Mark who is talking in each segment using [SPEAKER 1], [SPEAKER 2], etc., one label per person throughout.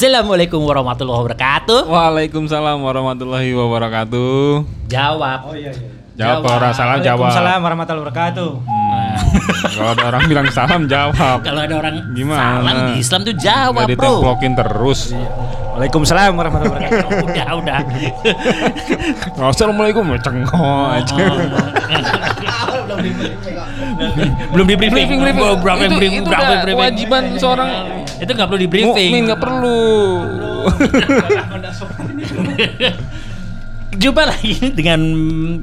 [SPEAKER 1] Assalamualaikum warahmatullahi wabarakatuh.
[SPEAKER 2] Waalaikumsalam warahmatullahi wabarakatuh.
[SPEAKER 1] Jawab.
[SPEAKER 3] Oh iya iya.
[SPEAKER 2] Jawab
[SPEAKER 1] Jawab.
[SPEAKER 2] orang salah jawab.
[SPEAKER 3] Waalaikumsalam warahmatullahi wabarakatuh.
[SPEAKER 2] Hmm. Kalau ada orang bilang salam jawab.
[SPEAKER 1] Kalau ada orang
[SPEAKER 2] Gimana?
[SPEAKER 1] salam di Islam tuh jawab,
[SPEAKER 2] Nggak
[SPEAKER 1] Bro.
[SPEAKER 2] ditemplokin terus.
[SPEAKER 3] Waalaikumsalam warahmatullahi wabarakatuh.
[SPEAKER 1] udah, udah.
[SPEAKER 2] Assalamualaikum cengkok aja.
[SPEAKER 1] Belum di briefing.
[SPEAKER 2] Briefing, briefing.
[SPEAKER 1] Berapa
[SPEAKER 2] Itu-
[SPEAKER 1] briefing?
[SPEAKER 2] itu
[SPEAKER 1] Berapa briefing?
[SPEAKER 2] kewajiban seorang
[SPEAKER 1] Itu nggak perlu di briefing.
[SPEAKER 2] Mukmin nggak perlu.
[SPEAKER 1] Jumpa lagi dengan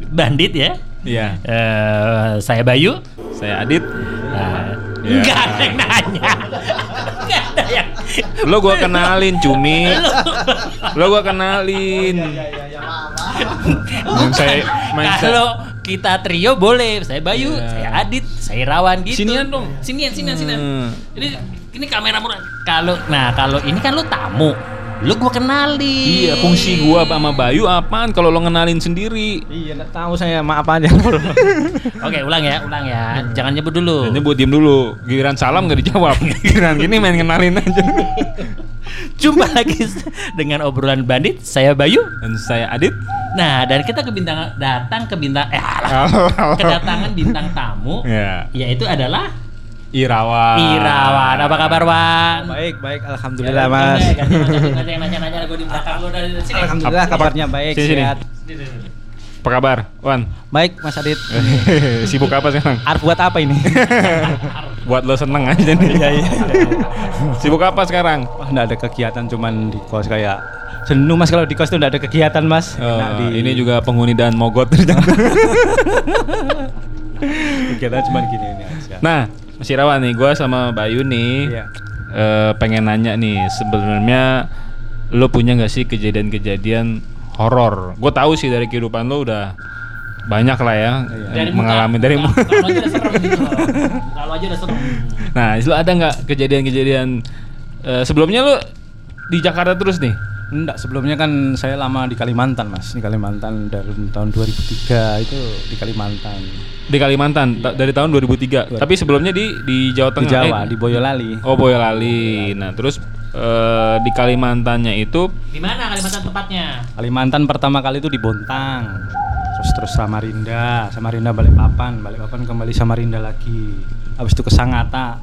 [SPEAKER 1] Bandit ya.
[SPEAKER 2] Iya.
[SPEAKER 1] Eh, saya Bayu.
[SPEAKER 2] Saya Adit.
[SPEAKER 1] Nah,
[SPEAKER 2] Ya.
[SPEAKER 1] Nggak ada yang nanya. Ada yang.
[SPEAKER 2] Lo gua kenalin Cumi. Lo gua kenalin. Main saya main saya.
[SPEAKER 1] Kalau kita trio boleh, saya Bayu,
[SPEAKER 2] Iya.
[SPEAKER 1] saya Adit, saya Rawan gitu.
[SPEAKER 2] Sinian dong.
[SPEAKER 1] Sinian, sinian, sinian.
[SPEAKER 2] Hmm.
[SPEAKER 1] Ini ini kamera murah. Kalau nah kalau ini kan lu tamu, lu gua kenalin.
[SPEAKER 2] Iya, fungsi gua sama Bayu apaan kalau lo ngenalin sendiri?
[SPEAKER 3] Iya, nggak tahu saya maaf aja.
[SPEAKER 1] Oke, ulang ya, ulang ya. Jangan nyebut dulu.
[SPEAKER 2] Ini buat diem dulu. Giliran salam gak dijawab. Giliran gini main kenalin aja.
[SPEAKER 1] Jumpa lagi dengan obrolan bandit. Saya Bayu.
[SPEAKER 2] Dan saya Adit.
[SPEAKER 1] Nah, dan kita ke bintang datang ke bintang eh alah. Kedatangan bintang tamu
[SPEAKER 2] Ya,
[SPEAKER 1] yaitu adalah
[SPEAKER 2] Irawan.
[SPEAKER 1] Irawan. Apa kabar, Wan?
[SPEAKER 3] baik, baik. Alhamdulillah, Mas.
[SPEAKER 1] Nggak ada yang nanya-nanya gue di belakang lu dari sini.
[SPEAKER 3] Alhamdulillah kabarnya baik,
[SPEAKER 2] Sini, sini. Apa kabar, Wan?
[SPEAKER 3] Baik, Mas Adit.
[SPEAKER 2] Sibuk apa sekarang?
[SPEAKER 3] Art buat apa ini?
[SPEAKER 2] Buat lo seneng aja nih.
[SPEAKER 3] Iya, iya.
[SPEAKER 2] Sibuk apa sekarang?
[SPEAKER 3] Wah, nggak ada kegiatan cuman di kos kayak jenuh Mas kalau di kos tuh nggak ada kegiatan, Mas.
[SPEAKER 2] Oh,
[SPEAKER 3] Enak di
[SPEAKER 2] Ini juga penghuni dan mogot ternyata.
[SPEAKER 3] kegiatan cuman gini ini aja.
[SPEAKER 2] Nah, Mas Irawan nih, gua sama Bayu nih
[SPEAKER 3] Iya.
[SPEAKER 2] eh, pengen nanya nih, sebenarnya lo punya nggak sih kejadian-kejadian horor? Gue tahu sih dari kehidupan lo udah banyak lah ya
[SPEAKER 1] Dari
[SPEAKER 2] eh, mengalami dari
[SPEAKER 1] muka. Kalau aja udah serem gitu. Kalau aja udah serem.
[SPEAKER 2] Nah, lo ada nggak kejadian-kejadian eh, sebelumnya lo di Jakarta terus nih?
[SPEAKER 3] Enggak, sebelumnya kan saya lama di Kalimantan, Mas. Di Kalimantan dari tahun 2003 itu di Kalimantan.
[SPEAKER 2] Di Kalimantan ta- dari tahun 2003. Tapi sebelumnya di di Jawa
[SPEAKER 3] Di
[SPEAKER 2] Tengah.
[SPEAKER 3] Jawa,
[SPEAKER 2] eh,
[SPEAKER 3] di Boyolali.
[SPEAKER 2] Oh, Boyolali. Nah, terus eh, di Kalimantannya itu
[SPEAKER 1] Di mana Kalimantan tepatnya?
[SPEAKER 3] Kalimantan pertama kali itu di Bontang. Terus terus Samarinda, Samarinda Balikpapan, Balikpapan kembali Samarinda lagi. Habis itu ke Sangatta.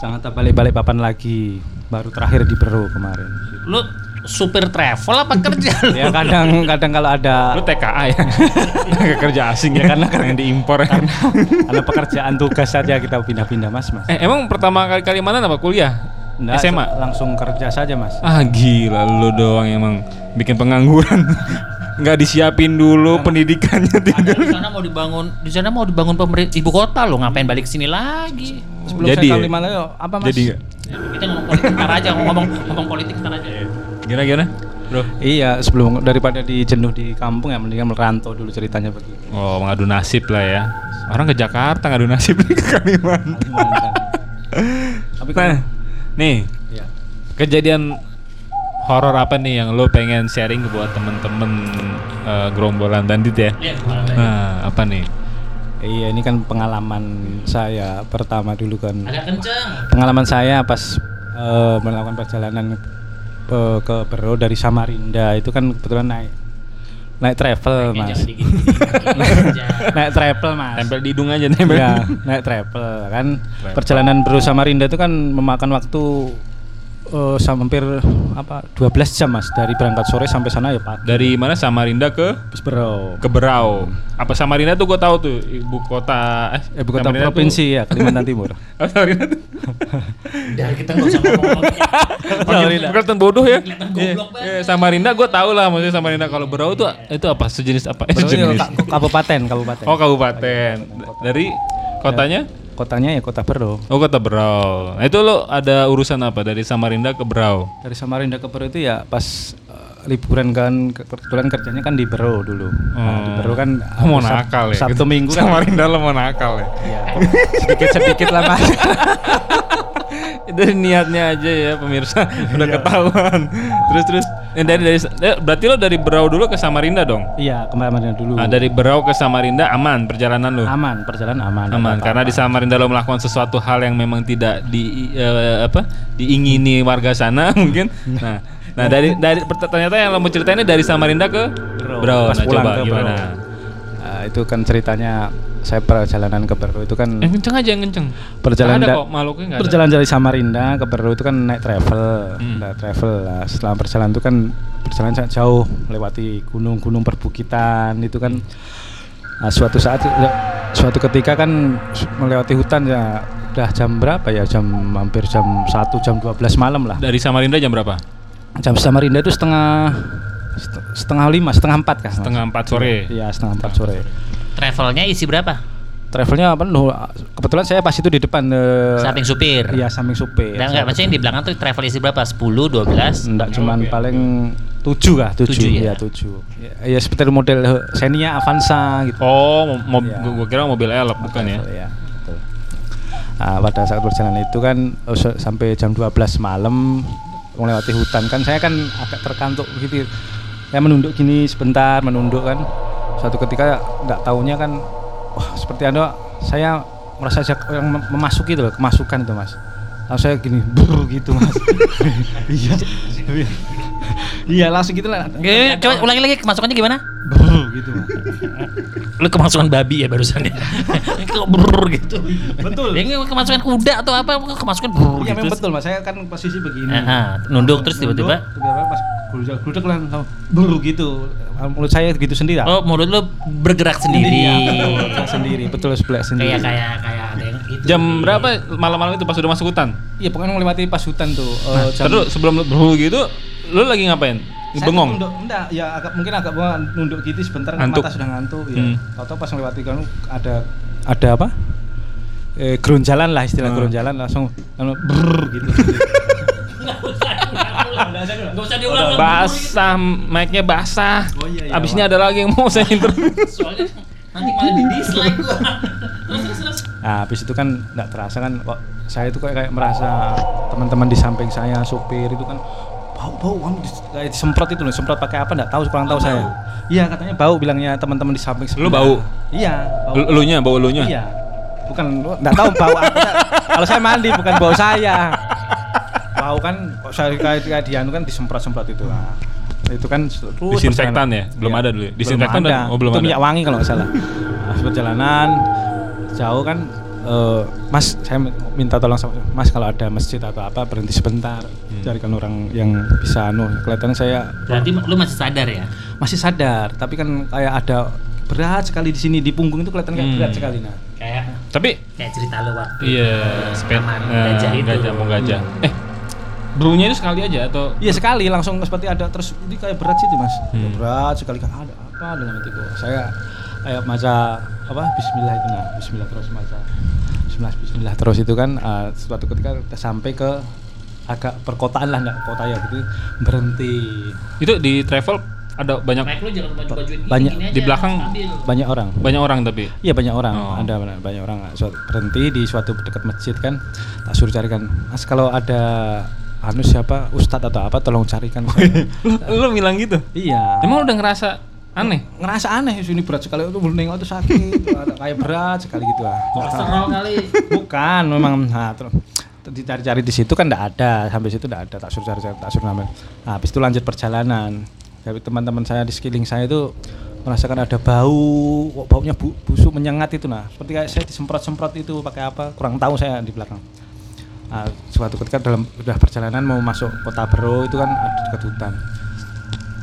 [SPEAKER 3] Sangatta balik Balikpapan lagi. Baru terakhir di Bero kemarin.
[SPEAKER 1] Lu supir travel apa kerja lu?
[SPEAKER 3] Ya kadang kadang kalau ada
[SPEAKER 2] Lu TKA ya? Kerja asing ya karena karena diimpor ya.
[SPEAKER 3] ada pekerjaan tugas saja kita pindah-pindah Mas, Mas.
[SPEAKER 2] Eh, emang pertama kali Kalimantan apa kuliah?
[SPEAKER 3] Nggak,
[SPEAKER 2] SMA?
[SPEAKER 3] langsung kerja saja, Mas.
[SPEAKER 2] Ah gila lu doang emang bikin pengangguran. Nggak disiapin dulu pendidikannya
[SPEAKER 1] Ada
[SPEAKER 2] tidak.
[SPEAKER 1] di sana mau dibangun, di sana mau dibangun pemerintah ibu kota lo, ngapain balik sini lagi?
[SPEAKER 3] Sebelum
[SPEAKER 2] Jadi
[SPEAKER 3] saya
[SPEAKER 2] ya?
[SPEAKER 3] Kalimantan yuk, apa Mas?
[SPEAKER 2] Jadi nggak?
[SPEAKER 1] Ya, kita ngomong politik ntar aja, ngomong ngomong politik ntar aja.
[SPEAKER 2] Gimana gimana? Bro.
[SPEAKER 3] Iya, sebelum daripada di jenuh di kampung ya mendingan merantau dulu ceritanya begitu.
[SPEAKER 2] Oh, ngadu nasib lah ya. Orang ke Jakarta ngadu nasib nih ke Kalimantan.
[SPEAKER 3] Tapi
[SPEAKER 2] Nah,
[SPEAKER 3] kan
[SPEAKER 2] nih
[SPEAKER 3] ya.
[SPEAKER 2] kejadian horor apa nih yang lo pengen sharing buat temen-temen eh, gerombolan bandit ya?
[SPEAKER 1] Iya,
[SPEAKER 2] Nah, apa nih?
[SPEAKER 3] Iya, ini kan pengalaman saya pertama dulu kan.
[SPEAKER 1] agak kenceng.
[SPEAKER 3] Pengalaman saya pas eh, melakukan perjalanan eh, ke Bero dari Samarinda itu kan kebetulan naik naik travel, Mas.
[SPEAKER 1] aja.
[SPEAKER 3] naik travel, Mas.
[SPEAKER 2] Tempel di hidung aja tempel.
[SPEAKER 3] Ya, naik travel kan.
[SPEAKER 2] Travel.
[SPEAKER 3] Perjalanan Bro Samarinda itu kan memakan waktu eh, sama hampir apa 12 jam Mas dari berangkat sore sampai sana ya pagi.
[SPEAKER 2] Dari mana Samarinda ke
[SPEAKER 3] Bro.
[SPEAKER 2] ke Berau. Apa Samarinda tuh gue tahu tuh ibu kota eh,
[SPEAKER 3] Ibu kota
[SPEAKER 2] Samarinda
[SPEAKER 3] provinsi
[SPEAKER 2] tuh-
[SPEAKER 3] ya Kalimantan Timur.
[SPEAKER 2] Oh, Samarinda tuh.
[SPEAKER 1] Dari kita nggak usah ngomong
[SPEAKER 2] Samarinda. Kelihatan bodoh ya.
[SPEAKER 1] Kelihatan
[SPEAKER 2] Iya. Iya, Samarinda gue tahu lah maksudnya Samarinda kalau Berau tuh itu apa sejenis apa? Eh, sejenis.
[SPEAKER 3] ka- kabupaten, kabupaten.
[SPEAKER 2] Oh kabupaten. Dari kotanya?
[SPEAKER 3] Kotanya ya kota Bro.
[SPEAKER 2] Oh kota Berau. Nah, itu lo ada urusan apa dari Samarinda ke Berau?
[SPEAKER 3] Dari Samarinda ke Bro itu ya pas eh, liburan kan ke- kebetulan kerjanya kan di Bro dulu. Nah, di Bro kan
[SPEAKER 2] Oh, mau nakal ya.
[SPEAKER 3] Sabtu Minggu kan
[SPEAKER 2] Samarinda lo mau nakal ya.
[SPEAKER 3] ya, sedikit-sedikit lah Mas.
[SPEAKER 2] itu niatnya aja ya pemirsa udah ketahuan terus terus eh, dari dari berarti lo dari Berau dulu ke Samarinda dong?
[SPEAKER 3] Iya, kemarin dulu.
[SPEAKER 2] nah, dari Berau ke Samarinda aman perjalanan lo?
[SPEAKER 3] Aman, perjalanan aman.
[SPEAKER 2] aman karena di Samarinda lo melakukan sesuatu hal yang memang tidak di eh, apa diingini warga sana mungkin. Nah nah dari dari ternyata yang lo mau ceritain ini dari Samarinda ke Berau.
[SPEAKER 3] Pas
[SPEAKER 2] nah
[SPEAKER 3] pulang
[SPEAKER 2] coba
[SPEAKER 3] ke
[SPEAKER 2] gimana?
[SPEAKER 3] Berau. Nah, itu kan ceritanya saya perjalanan ke Berau itu kan
[SPEAKER 2] yang kenceng aja yang kenceng
[SPEAKER 3] perjalanan
[SPEAKER 2] ada
[SPEAKER 3] da-
[SPEAKER 2] kok makhluknya nggak ada.
[SPEAKER 3] perjalanan dari Samarinda ke Berau itu kan naik travel,
[SPEAKER 2] Hmm.
[SPEAKER 3] naik travel lah. Setelah perjalanan itu kan perjalanan sangat jauh melewati gunung-gunung perbukitan itu kan. Nah, suatu saat suatu ketika kan melewati hutan ya udah jam berapa ya? Jam hampir jam 1 jam 12 malam lah.
[SPEAKER 2] Dari Samarinda jam berapa?
[SPEAKER 3] Jam Samarinda itu setengah set- setengah lima setengah empat kah Mas?
[SPEAKER 2] setengah empat sore.
[SPEAKER 3] Iya setengah empat sore
[SPEAKER 1] Travelnya isi berapa?
[SPEAKER 3] travelnya penuh kebetulan saya pas itu di depan eh,
[SPEAKER 1] Samping supir.
[SPEAKER 3] iya samping supir
[SPEAKER 1] Dan enggak maksudnya yang di belakang tuh travel isi berapa? 10, 12?
[SPEAKER 3] Enggak cuman paling tujuh kah tujuh,
[SPEAKER 1] Tujuh ya?
[SPEAKER 3] ya tujuh ya, ya seperti model Xenia Avanza gitu
[SPEAKER 2] Oh, mo- mo-
[SPEAKER 3] Iya.
[SPEAKER 2] gua kira mobil elf bukan ya?
[SPEAKER 3] ya betul. Nah, pada saat perjalanan itu kan eh, sampai jam 12 malam melewati hutan kan saya kan agak terkantuk gitu ya menunduk gini sebentar menunduk kan suatu ketika nggak taunya kan wah seperti anda saya merasa yang mem- memasuki itu loh kemasukan itu mas lalu saya gini brr gitu mas iya iya langsung gitu lah
[SPEAKER 1] Eh, coba ulangi lagi kemasukannya gimana?
[SPEAKER 3] brr gitu mas
[SPEAKER 1] Lu kemasukan babi ya barusan ya. Kok brrr gitu.
[SPEAKER 3] Betul.
[SPEAKER 1] Ini kemasukan kuda atau apa? Kok Kemasukan brrr
[SPEAKER 3] Iya
[SPEAKER 1] gitu.
[SPEAKER 3] memang betul mas, saya kan posisi begini.
[SPEAKER 1] Nunduk terus tiba-tiba.
[SPEAKER 3] Tiba-tiba pas gludak gludak lah, buru gitu. Menurut saya gitu sendiri.
[SPEAKER 1] Oh, mulut lu bergerak sendiri.
[SPEAKER 3] Iya, betul, betul, sendiri, betul sebelah sendiri.
[SPEAKER 1] Kayak kayak kayak ada yang itu.
[SPEAKER 2] Jam berapa malam-malam itu pas udah masuk hutan?
[SPEAKER 3] Iya, pokoknya melewati pas hutan tuh.
[SPEAKER 2] Nah,
[SPEAKER 3] eh, jam-
[SPEAKER 2] terus sebelum lu berhulu gitu, lu lagi ngapain?
[SPEAKER 3] Saya
[SPEAKER 2] Bengong.
[SPEAKER 3] Nunduk, enggak, ya agak mungkin agak bengong, nunduk gitu sebentar
[SPEAKER 2] Ngantuk.
[SPEAKER 3] mata sudah ngantuk ya.
[SPEAKER 2] Hmm.
[SPEAKER 3] Tahu-tahu pas melewati kan ada ada apa? Eh, geronjalan lah istilah
[SPEAKER 2] Hmm.
[SPEAKER 3] geronjalan langsung lalu brrr gitu.
[SPEAKER 1] Enggak usah diulang.
[SPEAKER 2] Basah, mic-nya basah.
[SPEAKER 3] Oh, iya, iya,
[SPEAKER 2] Abis ini ada lagi yang mau saya interview.
[SPEAKER 1] Soalnya nanti malah di dislike gua.
[SPEAKER 3] Nah, habis itu kan nggak terasa kan kok saya itu kayak, kayak merasa teman-teman di samping saya supir itu kan bau bau kamu kayak disemprot itu loh semprot pakai apa nggak tahu kurang tahu saya iya katanya bau bilangnya teman-teman di samping
[SPEAKER 2] Lu
[SPEAKER 3] sebelah.
[SPEAKER 2] bau?
[SPEAKER 3] iya bau
[SPEAKER 2] Lu- Elunya, bau elunya.
[SPEAKER 3] iya bukan lu- nggak tahu bau apa kalau saya mandi bukan bau saya bau kan saya kayak dianu kan disemprot-semprot itu lah itu kan
[SPEAKER 2] Disinfektan ya? Belum
[SPEAKER 3] Iya.
[SPEAKER 2] ada dulu ya? Disinfektan
[SPEAKER 3] belum
[SPEAKER 2] dan-
[SPEAKER 3] ada.
[SPEAKER 2] oh, belum
[SPEAKER 3] itu
[SPEAKER 2] ada.
[SPEAKER 3] minyak wangi kalau nggak salah Pas perjalanan jauh kan eh, mas saya minta tolong sama mas kalau ada masjid atau apa berhenti sebentar
[SPEAKER 2] Hmm.
[SPEAKER 3] carikan orang yang bisa anu kelihatannya saya
[SPEAKER 1] Berarti lu masih sadar ya?
[SPEAKER 3] masih sadar tapi kan kayak ada berat sekali di sini di punggung itu kelihatan kayak
[SPEAKER 2] Hmm.
[SPEAKER 3] berat sekali nah
[SPEAKER 1] Kayak
[SPEAKER 2] Tapi
[SPEAKER 1] kayak cerita lu waktu
[SPEAKER 2] iya,
[SPEAKER 1] Taman
[SPEAKER 2] eh,
[SPEAKER 1] gajah itu.
[SPEAKER 2] gajah mau gajah. Eh, berunya itu sekali aja atau
[SPEAKER 3] Iya sekali langsung seperti ada terus ini kayak berat sih itu mas.
[SPEAKER 2] Hmm.
[SPEAKER 3] berat sekali kan ada apa dalam hatiku saya kayak maca apa Bismillah itu nah Bismillah terus maca. Bismillah Bismillah terus itu kan eh, suatu ketika kita sampai ke agak perkotaan lah nggak kota ya gitu. Berhenti.
[SPEAKER 2] Itu di travel ada banyak
[SPEAKER 1] Mike lu jangan baju gini,
[SPEAKER 3] Banyak.
[SPEAKER 1] gini aja,
[SPEAKER 2] Di belakang
[SPEAKER 1] ambil.
[SPEAKER 3] banyak orang.
[SPEAKER 2] Banyak orang tapi?
[SPEAKER 3] Iya banyak orang,
[SPEAKER 2] Oh.
[SPEAKER 3] ada banyak orang. Suatu, berhenti di suatu dekat masjid kan, tak suruh carikan, mas kalau ada anu siapa ustadz atau apa tolong carikan. saya."
[SPEAKER 2] lu, lu bilang gitu.
[SPEAKER 3] iya.
[SPEAKER 2] Emang lu udah ngerasa aneh?
[SPEAKER 3] ngerasa aneh sini berat sekali itu nengok tuh sakit ada kayak berat sekali gitu ah
[SPEAKER 1] Kolesterol kali.
[SPEAKER 3] bukan memang nah terus dicari-cari di situ kan enggak ada sampai situ enggak ada tak suruh cari-cari tak suruh namanya nah habis itu lanjut perjalanan tapi teman-teman saya di sekeliling saya itu merasakan ada bau kok baunya bu- busuk menyengat itu nah seperti kayak saya disemprot-semprot itu pakai apa kurang tahu saya di belakang nah, suatu ketika dalam udah perjalanan mau masuk kota Bero itu kan ada dekat hutan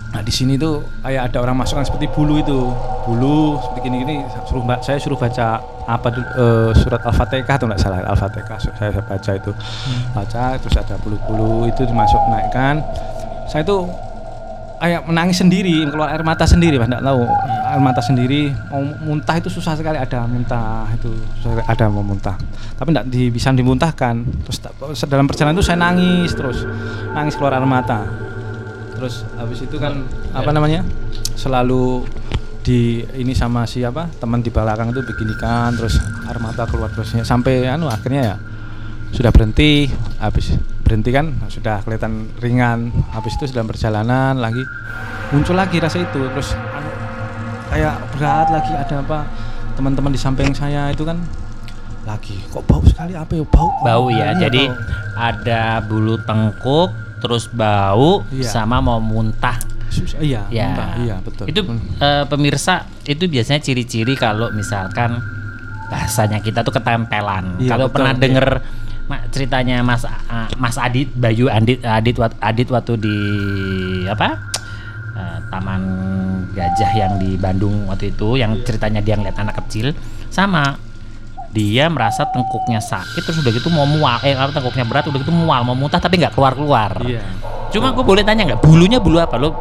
[SPEAKER 3] Nah di sini tuh kayak ada orang masukkan seperti bulu itu, bulu seperti gini gini. Suruh mbak saya suruh baca apa eh, surat al-fatihah atau nggak salah al-fatihah saya, saya baca itu, baca terus ada bulu-bulu itu dimasuk naikkan. Saya tuh kayak menangis sendiri, keluar air mata sendiri, mas nggak tahu air mata sendiri. Mau muntah itu susah sekali ada muntah itu susah sekali ada mau muntah. Tapi nggak di, bisa dimuntahkan. Terus dalam perjalanan itu saya nangis terus, nangis keluar air mata terus habis itu kan apa namanya selalu di ini sama siapa teman di belakang itu begini kan terus air mata keluar terusnya sampai anu akhirnya ya sudah berhenti habis berhenti kan sudah kelihatan ringan habis itu sedang perjalanan lagi muncul lagi rasa itu terus anu, kayak berat lagi ada apa teman-teman di samping saya itu kan lagi kok bau sekali apa ya bau
[SPEAKER 1] Bau ya.
[SPEAKER 3] Iya,
[SPEAKER 1] Jadi
[SPEAKER 3] bau.
[SPEAKER 1] ada bulu tengkuk, terus bau,
[SPEAKER 3] Iya.
[SPEAKER 1] sama mau muntah.
[SPEAKER 3] Sus- iya
[SPEAKER 1] Ya.
[SPEAKER 3] entah, iya betul
[SPEAKER 1] Itu eh, pemirsa itu biasanya ciri-ciri kalau misalkan bahasanya kita tuh ketempelan.
[SPEAKER 3] Iya,
[SPEAKER 1] kalau pernah
[SPEAKER 3] iya.
[SPEAKER 1] denger ma- ceritanya Mas ah, Mas Adit Bayu Adit Adit Adit waktu di apa? eh, Taman Gajah yang di Bandung waktu itu yang ceritanya dia ngeliat anak kecil sama dia merasa tengkuknya sakit terus udah gitu mau mual eh apa tengkuknya berat udah gitu mual mau muntah tapi nggak keluar keluar
[SPEAKER 3] iya.
[SPEAKER 1] Cuma gue boleh tanya nggak bulunya bulu apa? Lo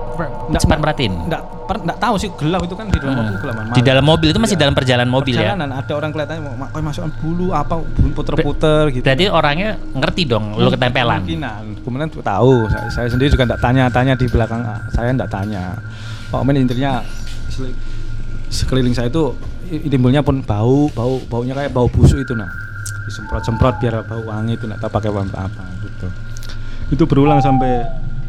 [SPEAKER 3] Nggak-
[SPEAKER 1] sempat merhatiin.
[SPEAKER 3] nggak nggak tahu sih gelap itu kan di dalam
[SPEAKER 1] Hmm.
[SPEAKER 3] mobil gelaman
[SPEAKER 1] di dalam mobil itu masih
[SPEAKER 3] Iya.
[SPEAKER 1] dalam perjalanan mobil ya?
[SPEAKER 3] Perjalanan ada orang kelihatannya mau ma- kayak masukkan bulu apa bulu puter-puter gitu.
[SPEAKER 1] Berarti orangnya ngerti dong lo ketempelan.
[SPEAKER 3] kemungkinan. Kemudian tuh tahu saya, saya sendiri juga tidak tanya-tanya di belakang saya tidak tanya. Pak Omen intinya sel- sekeliling saya itu timbulnya pun bau bau baunya kayak bau busuk itu nah disemprot-semprot biar bau wangi itu nggak tahu pakai wangi apa gitu. Itu berulang sampai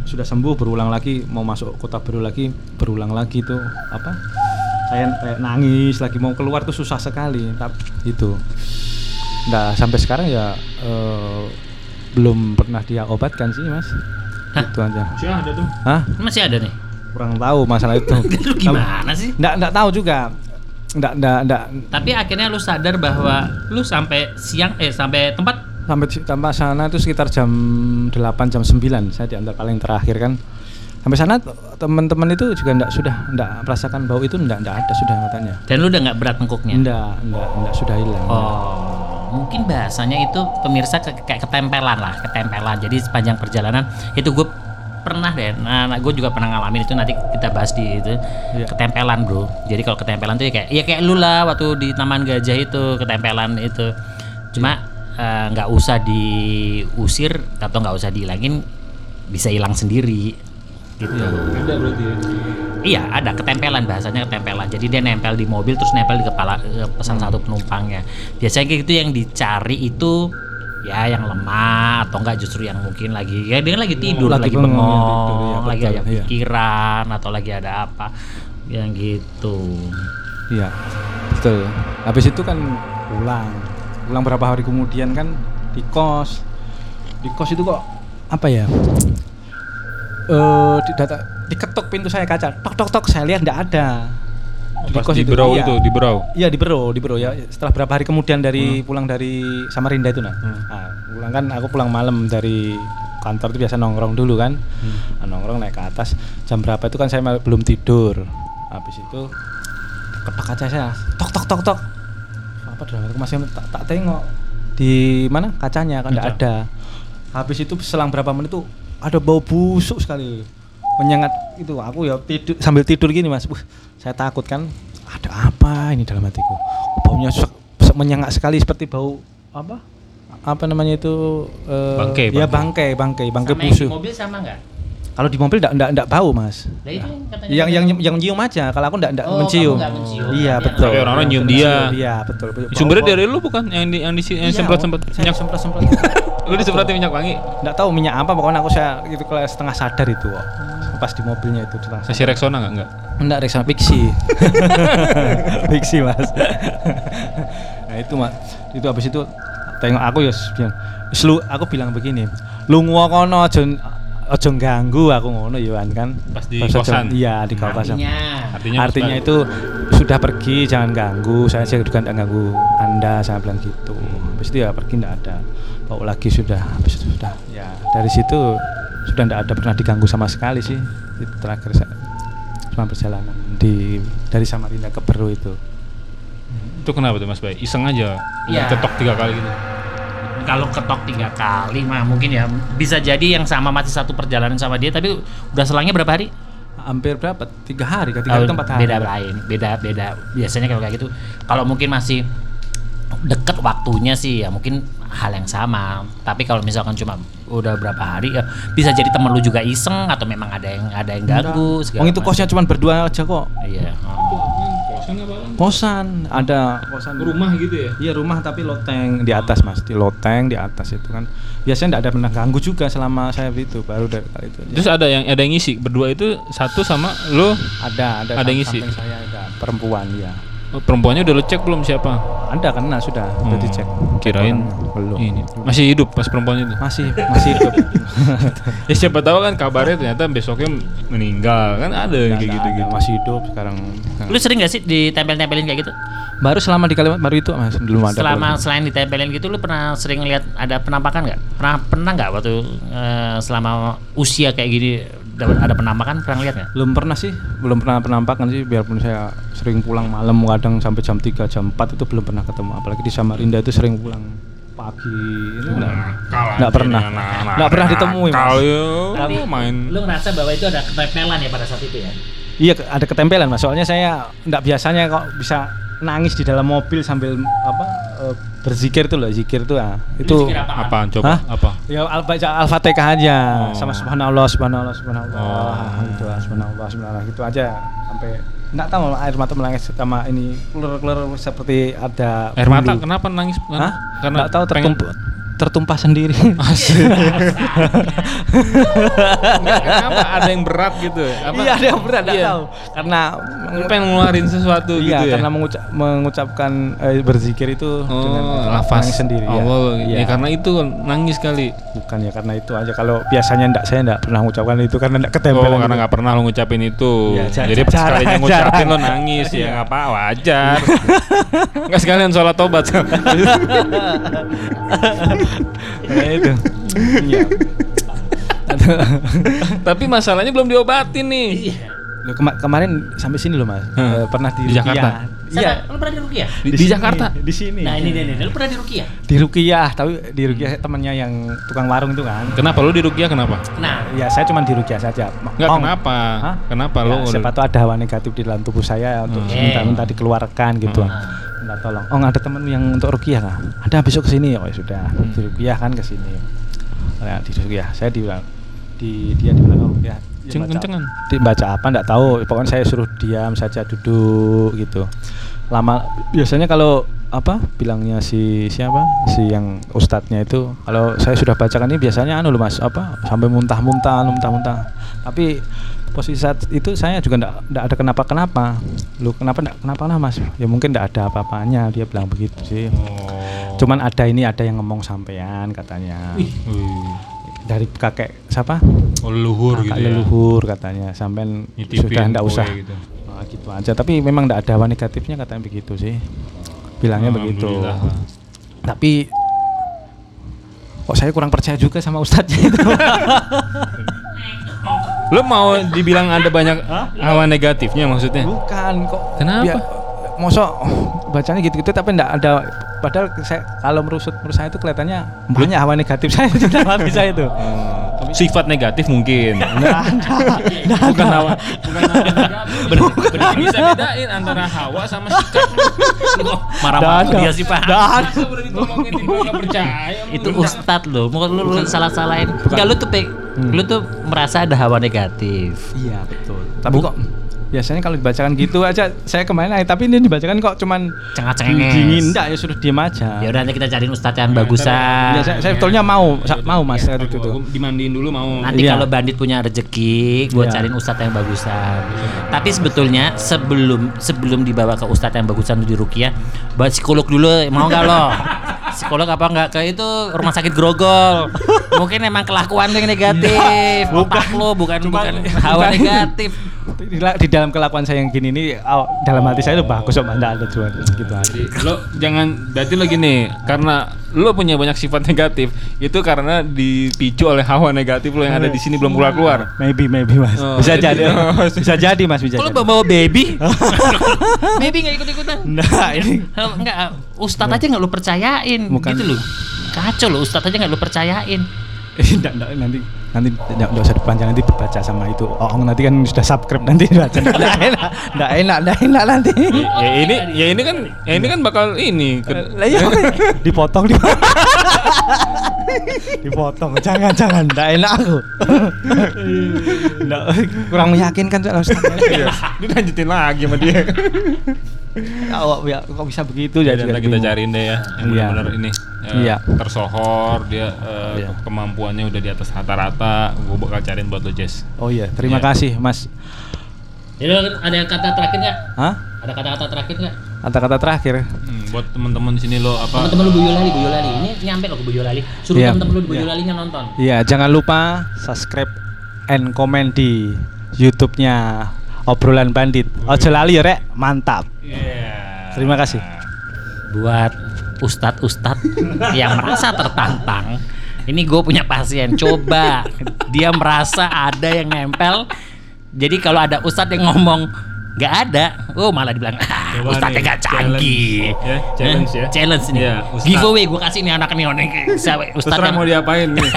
[SPEAKER 3] sudah sembuh berulang lagi. Mau masuk kota baru lagi berulang lagi tuh apa? Saya kayak nangis lagi. Mau keluar tuh susah sekali tapi itu. Nah sampai sekarang ya eh, belum pernah dia obatkan sih mas.
[SPEAKER 1] Hah?
[SPEAKER 3] itu aja.
[SPEAKER 2] Sih ada tuh.
[SPEAKER 3] Hah?
[SPEAKER 1] masih ada nih?
[SPEAKER 3] Kurang tahu masalah itu.
[SPEAKER 1] Gimana sih?
[SPEAKER 3] nggak nggak tahu juga nggak nggak nggak.
[SPEAKER 1] Tapi akhirnya lu sadar bahwa lu sampai siang eh sampai tempat?
[SPEAKER 3] Sampai sampai sana itu sekitar jam 8 jam 9 saya diantar paling terakhir kan. Sampai sana teman-teman itu juga enggak sudah enggak merasakan bau itu enggak enggak ada sudah katanya.
[SPEAKER 1] Dan lu udah nggak berat tengkuknya
[SPEAKER 3] enggak enggak enggak sudah hilang.
[SPEAKER 1] Oh, mungkin bahasanya itu pemirsa ke- kayak ketempelan lah, ketempelan. Jadi sepanjang perjalanan itu gue pernah deh, nah, gue juga pernah ngalamin itu nanti kita bahas di itu
[SPEAKER 3] Iya.
[SPEAKER 1] ketempelan bro. Jadi kalau ketempelan tuh ya kayak ya kayak lu lah waktu di Taman Gajah itu ketempelan itu. Cuma eh, nggak usah diusir atau nggak usah dihilangin, bisa hilang sendiri. Gitu.
[SPEAKER 2] Ada berarti ya.
[SPEAKER 1] Iya, ada ketempelan bahasanya ketempelan. Jadi dia nempel di mobil terus nempel di kepala eh, salah satu penumpangnya. Biasanya gitu yang dicari itu ya yang lemah atau enggak justru yang mungkin lagi ya dia lagi tidur,
[SPEAKER 3] Lagi
[SPEAKER 1] lagi,
[SPEAKER 3] bengong,
[SPEAKER 1] bengong,
[SPEAKER 3] ya, ya,
[SPEAKER 1] lagi ada
[SPEAKER 3] iya.
[SPEAKER 1] pikiran atau lagi ada apa yang gitu.
[SPEAKER 3] Iya, betul. Habis itu kan pulang, pulang berapa hari kemudian kan di kos, di kos itu kok apa ya? Eh, di data, diketuk pintu saya kaca, tok tok tok, saya lihat tidak ada.
[SPEAKER 2] Pas di Berau
[SPEAKER 3] iya.
[SPEAKER 2] itu, di Berau.
[SPEAKER 3] Iya di Bero, di Bero ya. Setelah berapa hari kemudian dari pulang dari Samarinda itu nah.
[SPEAKER 2] Hmm.
[SPEAKER 3] Nah, pulang kan aku pulang malam dari kantor itu biasa nongkrong dulu kan. Nah, nongkrong naik ke atas. Jam berapa itu kan saya belum tidur. Habis itu ketok kaca saya. Tok tok tok tok. Apa dah? Aku masih tak, tak tengok di mana kacanya kan
[SPEAKER 2] Kaca.
[SPEAKER 3] ada. Habis itu selang berapa menit tuh ada bau busuk sekali menyengat itu aku ya tidur sambil tidur gini mas. Wah, saya takut kan ada apa ini dalam hatiku? Baunya sek- sek- menyengat sekali seperti bau apa? Apa namanya itu eh,
[SPEAKER 2] Bangkai,
[SPEAKER 3] ya
[SPEAKER 2] bangkai.
[SPEAKER 3] bangkai bangkai bangkai
[SPEAKER 1] Sama yang di
[SPEAKER 3] busuk
[SPEAKER 1] mobil sama enggak?
[SPEAKER 3] kalau di mobil enggak enggak enggak bau mas.
[SPEAKER 1] Nah, itu katanya
[SPEAKER 3] yang yang
[SPEAKER 1] katanya-
[SPEAKER 3] yang nyium aja. Kalau aku enggak enggak
[SPEAKER 1] Oh,
[SPEAKER 3] mencium.
[SPEAKER 1] mencium.
[SPEAKER 3] iya
[SPEAKER 1] Tapi
[SPEAKER 3] betul.
[SPEAKER 2] Tapi orang-orang nyium dia.
[SPEAKER 3] iya betul.
[SPEAKER 2] Sumbernya dari lu bukan? Yang di yang di yang
[SPEAKER 3] Iya,
[SPEAKER 2] semprot semprot
[SPEAKER 3] saya
[SPEAKER 2] minyak.
[SPEAKER 3] semprot semprot.
[SPEAKER 2] Lu disemprotin minyak wangi.
[SPEAKER 3] enggak tahu minyak apa pokoknya aku saya itu kalau setengah sadar itu pas di mobilnya itu setengah sadar.
[SPEAKER 2] Kasih Rexona enggak enggak?
[SPEAKER 3] Enggak Rexona Pixi. Pixi Mas. nah itu Mas. Itu habis itu tengok aku ya bilang, "Wis lu aku bilang begini, lu kono aja aja ganggu aku ngono ya kan.
[SPEAKER 2] Pas di
[SPEAKER 3] aja-
[SPEAKER 2] kosan?
[SPEAKER 3] Iya, di kosan.
[SPEAKER 1] Artinya
[SPEAKER 2] Artinya,
[SPEAKER 3] Artinya
[SPEAKER 2] pas-
[SPEAKER 3] itu sudah pergi jangan ganggu. Saya juga tidak ganggu Anda, saya bilang gitu. Habis itu ya pergi enggak ada. Bau lagi sudah, habis itu sudah. Ya, dari situ sudah tidak ada pernah diganggu sama sekali sih. Itu terakhir saya cuma perjalanan di dari Samarinda ke Peru itu.
[SPEAKER 2] Itu kenapa tuh Mas Bay? Iseng aja.
[SPEAKER 1] Iya.
[SPEAKER 2] Ketok tiga kali gitu.
[SPEAKER 1] kalau ketok tiga kali mah mungkin ya bisa jadi yang sama masih satu perjalanan sama dia tapi udah selangnya berapa hari?
[SPEAKER 3] Hampir berapa? Tiga hari, ke tiga
[SPEAKER 1] Oh,
[SPEAKER 3] hari.
[SPEAKER 1] beda lain beda beda biasanya kalau kayak gitu kalau mungkin masih deket waktunya sih ya mungkin hal yang sama tapi kalau misalkan cuma udah berapa hari ya bisa jadi temen lu juga iseng atau memang ada yang ada yang ganggu segala
[SPEAKER 3] Wong itu kosnya cuma berdua aja kok.
[SPEAKER 1] iya oh.
[SPEAKER 2] apa?
[SPEAKER 3] Kosan, ada kosan
[SPEAKER 2] Rumah gitu ya?
[SPEAKER 3] Iya rumah tapi loteng di atas mas, di loteng di atas itu kan biasanya tidak ada pernah ganggu juga selama saya itu baru dari kali itu.
[SPEAKER 2] Terus ada yang ada yang ngisi berdua itu satu sama lo
[SPEAKER 3] ada ada
[SPEAKER 2] ada yang ngisi?
[SPEAKER 3] saya ada perempuan ya.
[SPEAKER 2] Oh, perempuannya udah lo cek belum siapa?
[SPEAKER 3] Ada kan nah, sudah sudah
[SPEAKER 2] Oh,
[SPEAKER 3] dicek.
[SPEAKER 2] Kirain
[SPEAKER 3] belum.
[SPEAKER 2] Ini masih hidup pas perempuan itu.
[SPEAKER 3] Masih masih hidup.
[SPEAKER 2] ya siapa tahu kan kabarnya ternyata besoknya meninggal kan ada yang kayak gitu-gitu.
[SPEAKER 3] Masih hidup sekarang.
[SPEAKER 1] Lu sering gak sih ditempel-tempelin kayak gitu?
[SPEAKER 3] Baru selama di Kalimantan baru itu mas belum ada.
[SPEAKER 1] Selama
[SPEAKER 3] belum.
[SPEAKER 1] selain ditempelin gitu, lu pernah sering lihat ada penampakan nggak? Pernah pernah nggak waktu eh, selama usia kayak gini ada penampakan? Pernah lihat nggak?
[SPEAKER 3] belum pernah sih, belum pernah penampakan sih biarpun saya sering pulang malam kadang sampai jam 3 jam 4 itu belum pernah ketemu apalagi di Samarinda itu sering pulang pagi itu enggak, enggak pernah enggak pernah ditemui Mas.
[SPEAKER 2] Kalau
[SPEAKER 1] Tapi
[SPEAKER 2] main
[SPEAKER 1] Lu ngerasa bahwa itu ada ketempelan ya pada saat itu ya?
[SPEAKER 3] Iya ada ketempelan mas. Soalnya saya nggak biasanya kok bisa nangis di dalam mobil sambil apa eh, berzikir tuh loh zikir tuh ah. Itu
[SPEAKER 1] zikir apa?
[SPEAKER 2] apaan coba?
[SPEAKER 3] Hah?
[SPEAKER 2] Apa?
[SPEAKER 3] ya al baca al-fatihah aja
[SPEAKER 2] Oh.
[SPEAKER 3] sama subhanallah subhanallah subhanallah
[SPEAKER 2] Oh.
[SPEAKER 3] gitu subhanallah subhanallah gitu aja sampai nggak tahu air mata menangis sama ini keluar-keluar seperti ada
[SPEAKER 2] Air mata kenapa nangis?
[SPEAKER 3] Hah?
[SPEAKER 2] Karena
[SPEAKER 3] nggak tahu
[SPEAKER 2] pengen-
[SPEAKER 3] tertumpah sendiri.
[SPEAKER 2] Nggak, kenapa ada yang berat gitu? Apa?
[SPEAKER 3] Iya ada yang berat,
[SPEAKER 2] Iya.
[SPEAKER 3] tahu. Karena
[SPEAKER 2] Lu pengen ngeluarin sesuatu
[SPEAKER 3] iya,
[SPEAKER 2] gitu ya?
[SPEAKER 3] karena mengucap, mengucapkan eh, berzikir itu dengan
[SPEAKER 2] Oh,
[SPEAKER 3] eh,
[SPEAKER 2] lafaz
[SPEAKER 3] nangis sendiri. ya.
[SPEAKER 2] Allah.
[SPEAKER 3] Iya.
[SPEAKER 2] Ya karena itu nangis kali.
[SPEAKER 3] bukan ya karena itu aja. Kalau biasanya enggak saya enggak pernah mengucapkan itu karena enggak
[SPEAKER 2] Oh,
[SPEAKER 3] ketempelan.
[SPEAKER 2] karena
[SPEAKER 3] gitu.
[SPEAKER 2] nggak pernah lo ngucapin itu.
[SPEAKER 3] Iya, ca-
[SPEAKER 2] Jadi sekalinya ngucapin lo nangis ya
[SPEAKER 3] Iya.
[SPEAKER 2] nggak apa wajar. Nggak sekalian sholat tobat.
[SPEAKER 3] Nah, itu. Iya.
[SPEAKER 2] Tapi masalahnya belum diobatin nih.
[SPEAKER 3] Loh, kema- kemarin sampai sini loh mas.
[SPEAKER 2] Hah.
[SPEAKER 3] Eh, pernah di,
[SPEAKER 2] Di Jakarta?
[SPEAKER 3] Iya.
[SPEAKER 1] Lu pernah di Rukiah?
[SPEAKER 2] Di, di
[SPEAKER 3] sini,
[SPEAKER 2] Jakarta.
[SPEAKER 3] Di sini.
[SPEAKER 1] Nah ini nih, nih, lu pernah di Rukiah?
[SPEAKER 3] Di Rukiah, tapi di Rukiah temannya yang tukang warung itu kan.
[SPEAKER 2] Kenapa lu di Rukiah kenapa?
[SPEAKER 1] Nah,
[SPEAKER 3] Ya saya cuma di Rukiah saja.
[SPEAKER 2] Enggak
[SPEAKER 3] Ong.
[SPEAKER 2] kenapa?
[SPEAKER 3] Hah?
[SPEAKER 2] Kenapa
[SPEAKER 3] Ya,
[SPEAKER 2] lu?
[SPEAKER 3] siapa tahu ada hawa negatif di dalam tubuh saya untuk
[SPEAKER 2] Hmm.
[SPEAKER 3] minta-minta dikeluarkan gitu.
[SPEAKER 2] Hmm.
[SPEAKER 3] Minta tolong. Oh, ada temen yang untuk rukiah kah? Ada besok ke sini. Oh, ya sudah.
[SPEAKER 2] Hmm.
[SPEAKER 3] Di rukiah kan ke sini. Nah, di rukiah. Saya di di dia di belakang rukiah. Dia
[SPEAKER 2] Ceng-
[SPEAKER 3] baca-
[SPEAKER 2] kencengan.
[SPEAKER 3] Dia baca apa enggak tahu. Pokoknya saya suruh diam saja duduk gitu. Lama biasanya kalau apa? Bilangnya si siapa? Si yang ustadznya itu. Kalau saya sudah bacakan ini biasanya anu loh mas apa? Sampai muntah-muntah muntah-muntah. Tapi posisi saat itu saya juga enggak, enggak ada kenapa-kenapa. Lu kenapa enggak kenapa lah mas? Ya mungkin enggak ada apa-apanya dia bilang begitu sih.
[SPEAKER 2] Oh.
[SPEAKER 3] cuman ada ini ada yang ngomong sampean katanya.
[SPEAKER 2] Wih.
[SPEAKER 3] dari kakek siapa?
[SPEAKER 2] Oh, leluhur
[SPEAKER 3] kakak
[SPEAKER 2] gitu ya.
[SPEAKER 3] leluhur katanya. Sampean
[SPEAKER 2] Nyitipin
[SPEAKER 3] sudah enggak
[SPEAKER 2] kue
[SPEAKER 3] usah.
[SPEAKER 2] gitu.
[SPEAKER 3] Nah, gitu aja. Tapi memang enggak ada negatifnya katanya begitu sih bilangnya begitu. Tapi kok saya kurang percaya juga sama ustadznya itu
[SPEAKER 2] Lu mau dibilang ada banyak hawa negatifnya maksudnya?
[SPEAKER 3] bukan kok
[SPEAKER 2] Kenapa?
[SPEAKER 3] biar- mosok bacanya gitu-gitu tapi enggak ada. Padahal saya kalau merusut menurut saya itu kelihatannya banyak hawa negatif. Saya dalam saya itu.
[SPEAKER 2] Oh, sifat negatif mungkin.
[SPEAKER 3] Nggak
[SPEAKER 2] bukan hawa, bukan hawa negatif. Bener, bener bisa bedain antara hawa sama
[SPEAKER 1] kok marah-marah dia sih Pak.
[SPEAKER 2] Percaya?
[SPEAKER 1] Itu ustad lo, mau lu, lu salah-salahin. Enggak lu tuh
[SPEAKER 3] Hmm.
[SPEAKER 1] lu tuh merasa ada hawa negatif.
[SPEAKER 3] Iya betul. Tapi kok biasanya kalau dibacakan gitu aja saya kemarin aja, tapi ini dibacakan kok cuman
[SPEAKER 1] Cengat-cengenges.
[SPEAKER 3] dingin enggak ya suruh diem aja.
[SPEAKER 1] Ya udah nanti kita cariin ustadz yang bagusan.
[SPEAKER 3] Ya, saya, saya betulnya mau sa- mau Mas saat itu tuh.
[SPEAKER 2] Gua dimandiin dulu mau.
[SPEAKER 1] Nanti
[SPEAKER 3] Iya.
[SPEAKER 1] kalau bandit punya rezeki, gue
[SPEAKER 3] Iya.
[SPEAKER 1] cariin ustadz yang bagusan. Tapi sebetulnya sebelum sebelum dibawa ke ustadz yang bagusan di Rukia, buat psikolog dulu mau nggak lo? Psikolog apa nggak ke itu rumah sakit Grogol? Mungkin emang kelakuan yang negatif. Otak lo bukan bukan hawa
[SPEAKER 3] bukan.
[SPEAKER 1] negatif.
[SPEAKER 3] Di, di dalam kelakuan saya yang gini ini aw, dalam hati saya itu bagus kok enggak ada cuma gitu aja.
[SPEAKER 2] Jadi lo jangan berarti lo gini karena lo punya banyak sifat negatif itu karena dipicu oleh hawa negatif lo yang ada di sini belum keluar keluar.
[SPEAKER 3] Maybe maybe Mas.
[SPEAKER 2] Oh,
[SPEAKER 3] bisa
[SPEAKER 2] jadi-
[SPEAKER 3] jadi.
[SPEAKER 2] oh,
[SPEAKER 3] bisa jadi Mas bisa.
[SPEAKER 1] Kalau
[SPEAKER 3] jadi.
[SPEAKER 1] bawa baby, baby nggak ikut ikutan.
[SPEAKER 3] Nah, ini
[SPEAKER 1] Enggak, ustadz aja nggak lu percayain,
[SPEAKER 3] Bukan.
[SPEAKER 1] gitu loh. Kacau lo, ustadz aja nggak lu percayain.
[SPEAKER 3] enggak, enggak, nanti nanti enggak, enggak usah dipanjang nanti dibaca sama itu Oong nanti kan sudah subscribe nanti baca enggak enak enggak enak enggak enak nanti
[SPEAKER 2] ya ini ya ini kan ya ini kan bakal ini
[SPEAKER 3] lah iya dipotong dipotong Dipotong. Jangan, jangan. Nggak enak aku. Nggak, kurang meyakinkan soalnya Ustaz.
[SPEAKER 2] Iya. Lanjutin lagi sama dia.
[SPEAKER 3] Kok, ya, kok bisa begitu
[SPEAKER 2] Ya,
[SPEAKER 3] jadi
[SPEAKER 2] kita cariin deh ya yang
[SPEAKER 3] Iya.
[SPEAKER 2] benar-benar ini
[SPEAKER 3] Iya.
[SPEAKER 2] tersohor dia eh,
[SPEAKER 3] Iya.
[SPEAKER 2] kemampuannya udah di atas rata-rata gue bakal cariin buat lo Jess
[SPEAKER 3] Oh iya, terima
[SPEAKER 2] Iya.
[SPEAKER 3] kasih Mas.
[SPEAKER 1] Jadi ada kata terakhir nggak?
[SPEAKER 3] Hah?
[SPEAKER 1] Ada kata-kata terakhir nggak?
[SPEAKER 3] Kata-kata terakhir.
[SPEAKER 2] Hmm, buat teman-teman di sini lo apa
[SPEAKER 1] Teman-teman lu Boyolali, Boyolali. Ini nyampe loh ke Boyolali. Suruh
[SPEAKER 3] Iya.
[SPEAKER 1] teman-teman lu di Boyolalinya nonton.
[SPEAKER 3] Iya, jangan lupa subscribe and comment di YouTube-nya Obrolan Bandit. Ojo lali ya, Rek. Mantap.
[SPEAKER 2] Iya.
[SPEAKER 3] Terima kasih.
[SPEAKER 1] Buat ustadz-ustadz yang merasa tertantang, ini gue punya pasien. Coba dia merasa ada yang nempel. Jadi kalau ada ustadz yang ngomong nggak ada, oh malah dibilang ah,
[SPEAKER 2] Coba
[SPEAKER 1] ustadznya
[SPEAKER 2] nih,
[SPEAKER 1] nggak canggih.
[SPEAKER 2] challenge, ya, challenge ya.
[SPEAKER 1] Challenge nih.
[SPEAKER 2] Iya, ustadz.
[SPEAKER 1] Giveaway gue kasih nih anak nih orang ustadz yang
[SPEAKER 2] mau diapain nih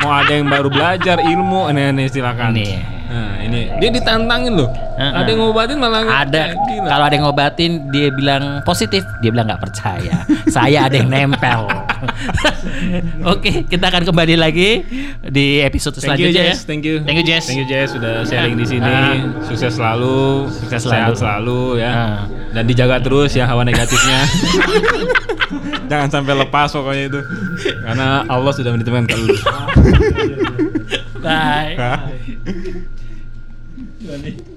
[SPEAKER 2] mau ada yang baru belajar ilmu nih nih silakan
[SPEAKER 1] Nih.
[SPEAKER 2] Nah ini dia ditantangin loh
[SPEAKER 1] Heeh.
[SPEAKER 2] ada yang ngobatin malah nggak-
[SPEAKER 1] ada kalau ada yang ngobatin dia bilang positif dia bilang nggak percaya saya ada yang nempel oke kita akan kembali lagi di episode
[SPEAKER 2] Thank you
[SPEAKER 1] selanjutnya
[SPEAKER 2] Jess,
[SPEAKER 1] ya
[SPEAKER 2] thank you.
[SPEAKER 1] thank you Jess
[SPEAKER 2] Thank you Jess sudah sharing di sini.
[SPEAKER 1] Ah.
[SPEAKER 2] Sukses selalu,
[SPEAKER 1] Sukses
[SPEAKER 2] sehat
[SPEAKER 1] selalu.
[SPEAKER 2] selalu ya.
[SPEAKER 1] Ah.
[SPEAKER 2] Dan dijaga terus ya hawa negatifnya. Jangan sampai lepas pokoknya itu. Karena Allah sudah menitipkan ke lu.
[SPEAKER 1] bye
[SPEAKER 2] Bye. Nani?